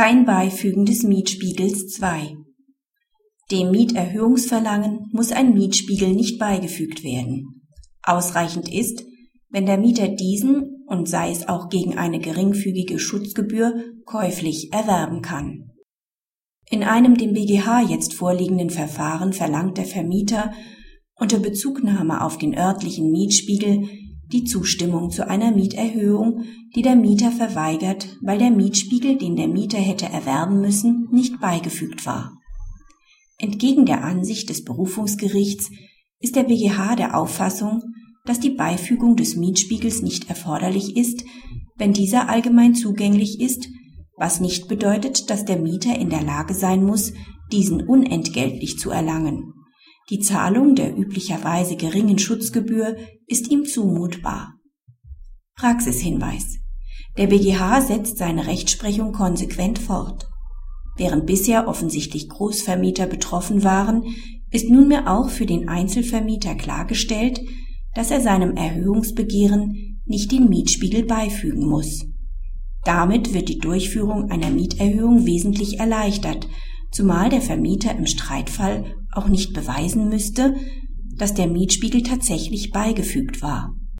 Kein Beifügen des Mietspiegels 2. Dem Mieterhöhungsverlangen muss ein Mietspiegel nicht beigefügt werden. Ausreichend ist, wenn der Mieter diesen und sei es auch gegen eine geringfügige Schutzgebühr käuflich erwerben kann. In einem dem BGH jetzt vorliegenden Verfahren verlangt der Vermieter unter Bezugnahme auf den örtlichen Mietspiegel die Zustimmung zu einer Mieterhöhung, die der Mieter verweigert, weil der Mietspiegel, den der Mieter hätte erwerben müssen, nicht beigefügt war. Entgegen der Ansicht des Berufungsgerichts ist der BGH der Auffassung, dass die Beifügung des Mietspiegels nicht erforderlich ist, wenn dieser allgemein zugänglich ist, was nicht bedeutet, dass der Mieter in der Lage sein muss, diesen unentgeltlich zu erlangen. Die Zahlung der üblicherweise geringen Schutzgebühr ist ihm zumutbar. Praxishinweis. Der BGH setzt seine Rechtsprechung konsequent fort. Während bisher offensichtlich Großvermieter betroffen waren, ist nunmehr auch für den Einzelvermieter klargestellt, dass er seinem Erhöhungsbegehren nicht den Mietspiegel beifügen muss. Damit wird die Durchführung einer Mieterhöhung wesentlich erleichtert, zumal der Vermieter im Streitfall auch nicht beweisen müsste, dass der Mietspiegel tatsächlich beigefügt war